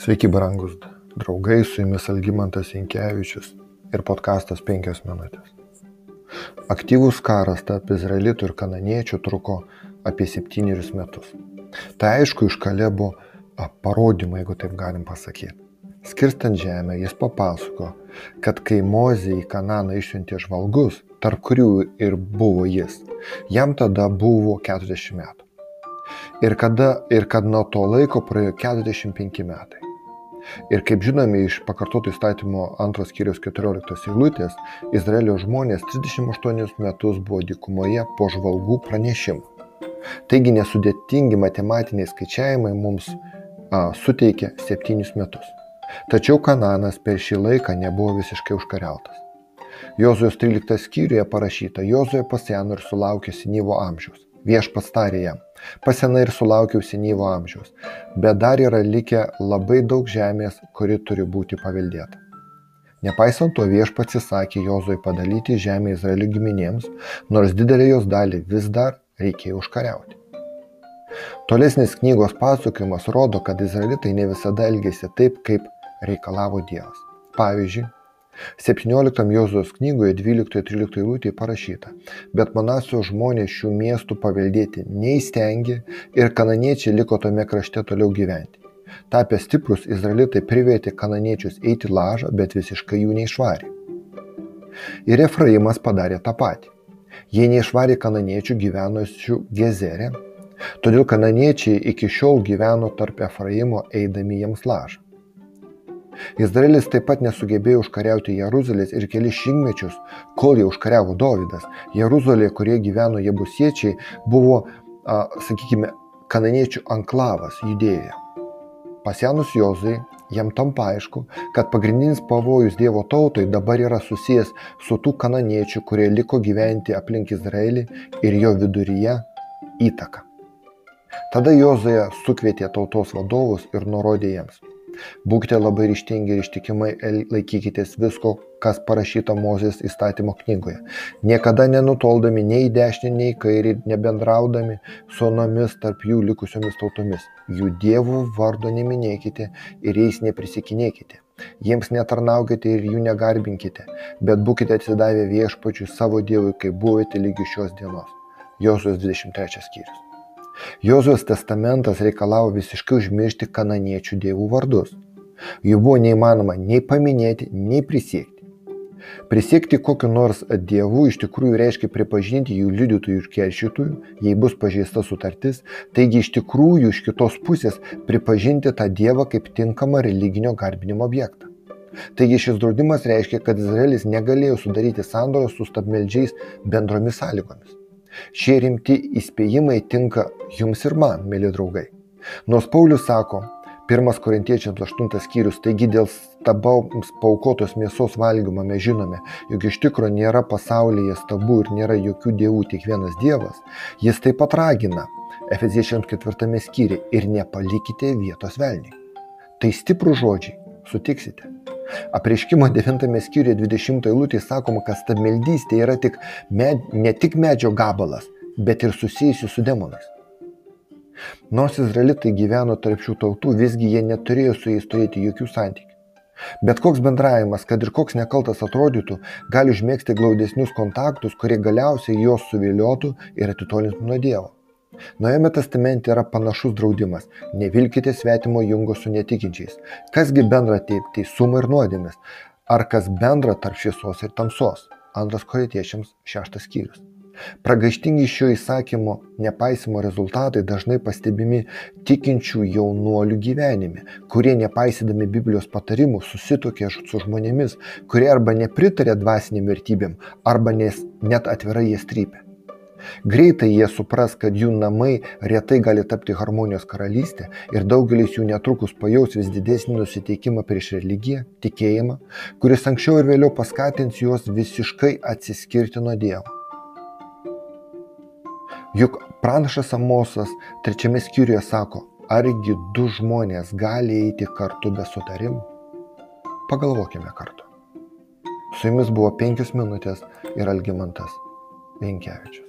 Sveiki, brangus draugai, su jumis Algymantas Inkevičius ir podkastas 5 minutės. Aktyvus karas tarp izraelitų ir kananiečių truko apie septynerius metus. Tai aišku, iš Kalebo parodymą, jeigu taip galim pasakyti. Skirstant žemę, jis papasako, kad kai Mozė į Kananą išsiuntė žvalgus, tarp kurių ir buvo jis, jam tada buvo 40 metų. Ir, kada, ir kad nuo to laiko praėjo 45 metai. Ir kaip žinome iš pakartoto įstatymo antros skyriaus 14 eilutės, Izraelio žmonės 38 metus buvo dykumoje po žvalgų pranešimų. Taigi nesudėtingi matematiniai skaičiavimai mums a, suteikė 7 metus. Tačiau Kananas per šį laiką nebuvo visiškai užkariautas. Jozujos 13 skyriuje parašyta, Jozuė paseno ir sulaukė senyvo amžiaus. Viešpats tarė jam, pasena ir sulaukiau senyvo amžiaus, bet dar yra likę labai daug žemės, kuri turi būti paveldėta. Nepaisant to viešpats įsakė Jozui padalyti žemę Izraelio giminėms, nors didelį jos dalį vis dar reikėjo užkariauti. Tolesnis knygos pasakojimas rodo, kad izraelitai ne visada elgėsi taip, kaip reikalavo Dievas. Pavyzdžiui, 17 Jozos knygoje 12-13 eilutėje parašyta, bet Manasio žmonės šių miestų paveldėti neįstengė ir kananiečiai liko tame krašte toliau gyventi. Tapę stiprus, izraelitai privertė kananiečius eiti lažą, bet visiškai jų neišvarė. Ir Efraimas padarė tą patį. Jie neišvarė kananiečių gyvenusių Gezerė, todėl kananiečiai iki šiol gyveno tarp Efraimo eidami jiems lažą. Izraelis taip pat nesugebėjo užkariauti Jeruzalės ir kelis šimtmečius, kol jau užkariavo Dovydas. Jeruzalė, kurie gyveno jebusiečiai, buvo, a, sakykime, kananiečių anklavas judėjoje. Pasenus Jozai, jam tampa aišku, kad pagrindinis pavojus Dievo tautai dabar yra susijęs su tų kananiečių, kurie liko gyventi aplink Izraelį ir jo viduryje įtaka. Tada Jozaja sukvietė tautos vadovus ir nurodė jiems Būkite labai ryštingi ir ištikimai laikykitės visko, kas parašyta Mozės įstatymo knygoje. Niekada nenutoldami nei į dešinę, nei į kairį, nebendraudami su anomis tarp jų likusiomis tautomis. Jų dievų vardo neminėkite ir jais neprisikinėkite. Jiems netarnaukite ir jų negarbinkite, bet būkite atsidavę viešpačiui savo dievui, kaip buvote lygi šios dienos. Jozuos 23 skyrius. Jozujos testamentas reikalavo visiškai užmiršti kananiečių dievų vardus. Jų buvo neįmanoma nei paminėti, nei prisiekti. Prisiekti kokiu nors dievu iš tikrųjų reiškia pripažinti jų liudytojų ir keršytojų, jei bus pažeista sutartis, taigi iš tikrųjų iš kitos pusės pripažinti tą dievą kaip tinkamą religinio garbinimo objektą. Taigi šis draudimas reiškia, kad Izraelis negalėjo sudaryti sandoros su stabmeldžiais bendromis sąlygomis. Šie rimti įspėjimai tinka jums ir man, mėly draugai. Nors Paulius sako, 1 Korintiečiams 8 skyrius, taigi dėl stabaus paukotos mėsos valgymo mes žinome, jog iš tikro nėra pasaulyje stabų ir nėra jokių dievų, tik vienas dievas, jis taip pat ragina Efeziečiams 4 skyriui ir nepalikite vietos velniui. Tai stiprų žodžiai, sutiksite. Apreiškimo 9 skyriuje 20 eilutė sakoma, kad stabmeldystė yra tik med, ne tik medžio gabalas, bet ir susijusi su demonais. Nors izraelitai gyveno tarp šių tautų, visgi jie neturėjo su jais turėti jokių santykių. Bet koks bendravimas, kad ir koks nekaltas atrodytų, gali užmėgsti glaudesnius kontaktus, kurie galiausiai juos suviliotų ir atitolintų nuo Dievo. Naujame testamente yra panašus draudimas - nevilkite svetimo jungo su netikinčiais. Kasgi bendra teisumą ir nuodėmės? Ar kas bendra tarp šviesos ir tamsos? Antras korintiečiams šeštas skyrius. Pragaištingi šio įsakymo nepaisimo rezultatai dažnai pastebimi tikinčių jaunuolių gyvenime, kurie nepaisydami Biblijos patarimų susitokė su žmonėmis, kurie arba nepritarė dvasiniam vertybėm, arba nes net atvirai jas trypė. Greitai jie supras, kad jų namai retai gali tapti harmonijos karalystė ir daugelis jų netrukus pajaus vis didesnį nusiteikimą prieš religiją, tikėjimą, kuris anksčiau ir vėliau paskatins juos visiškai atsiskirti nuo Dievo. Juk pranašas Amosas trečiame skyriuje sako, argi du žmonės gali eiti kartu be sutarimų? Pagalvokime kartu. Su jumis buvo penkios minutės ir Algimantas Minkiewicz.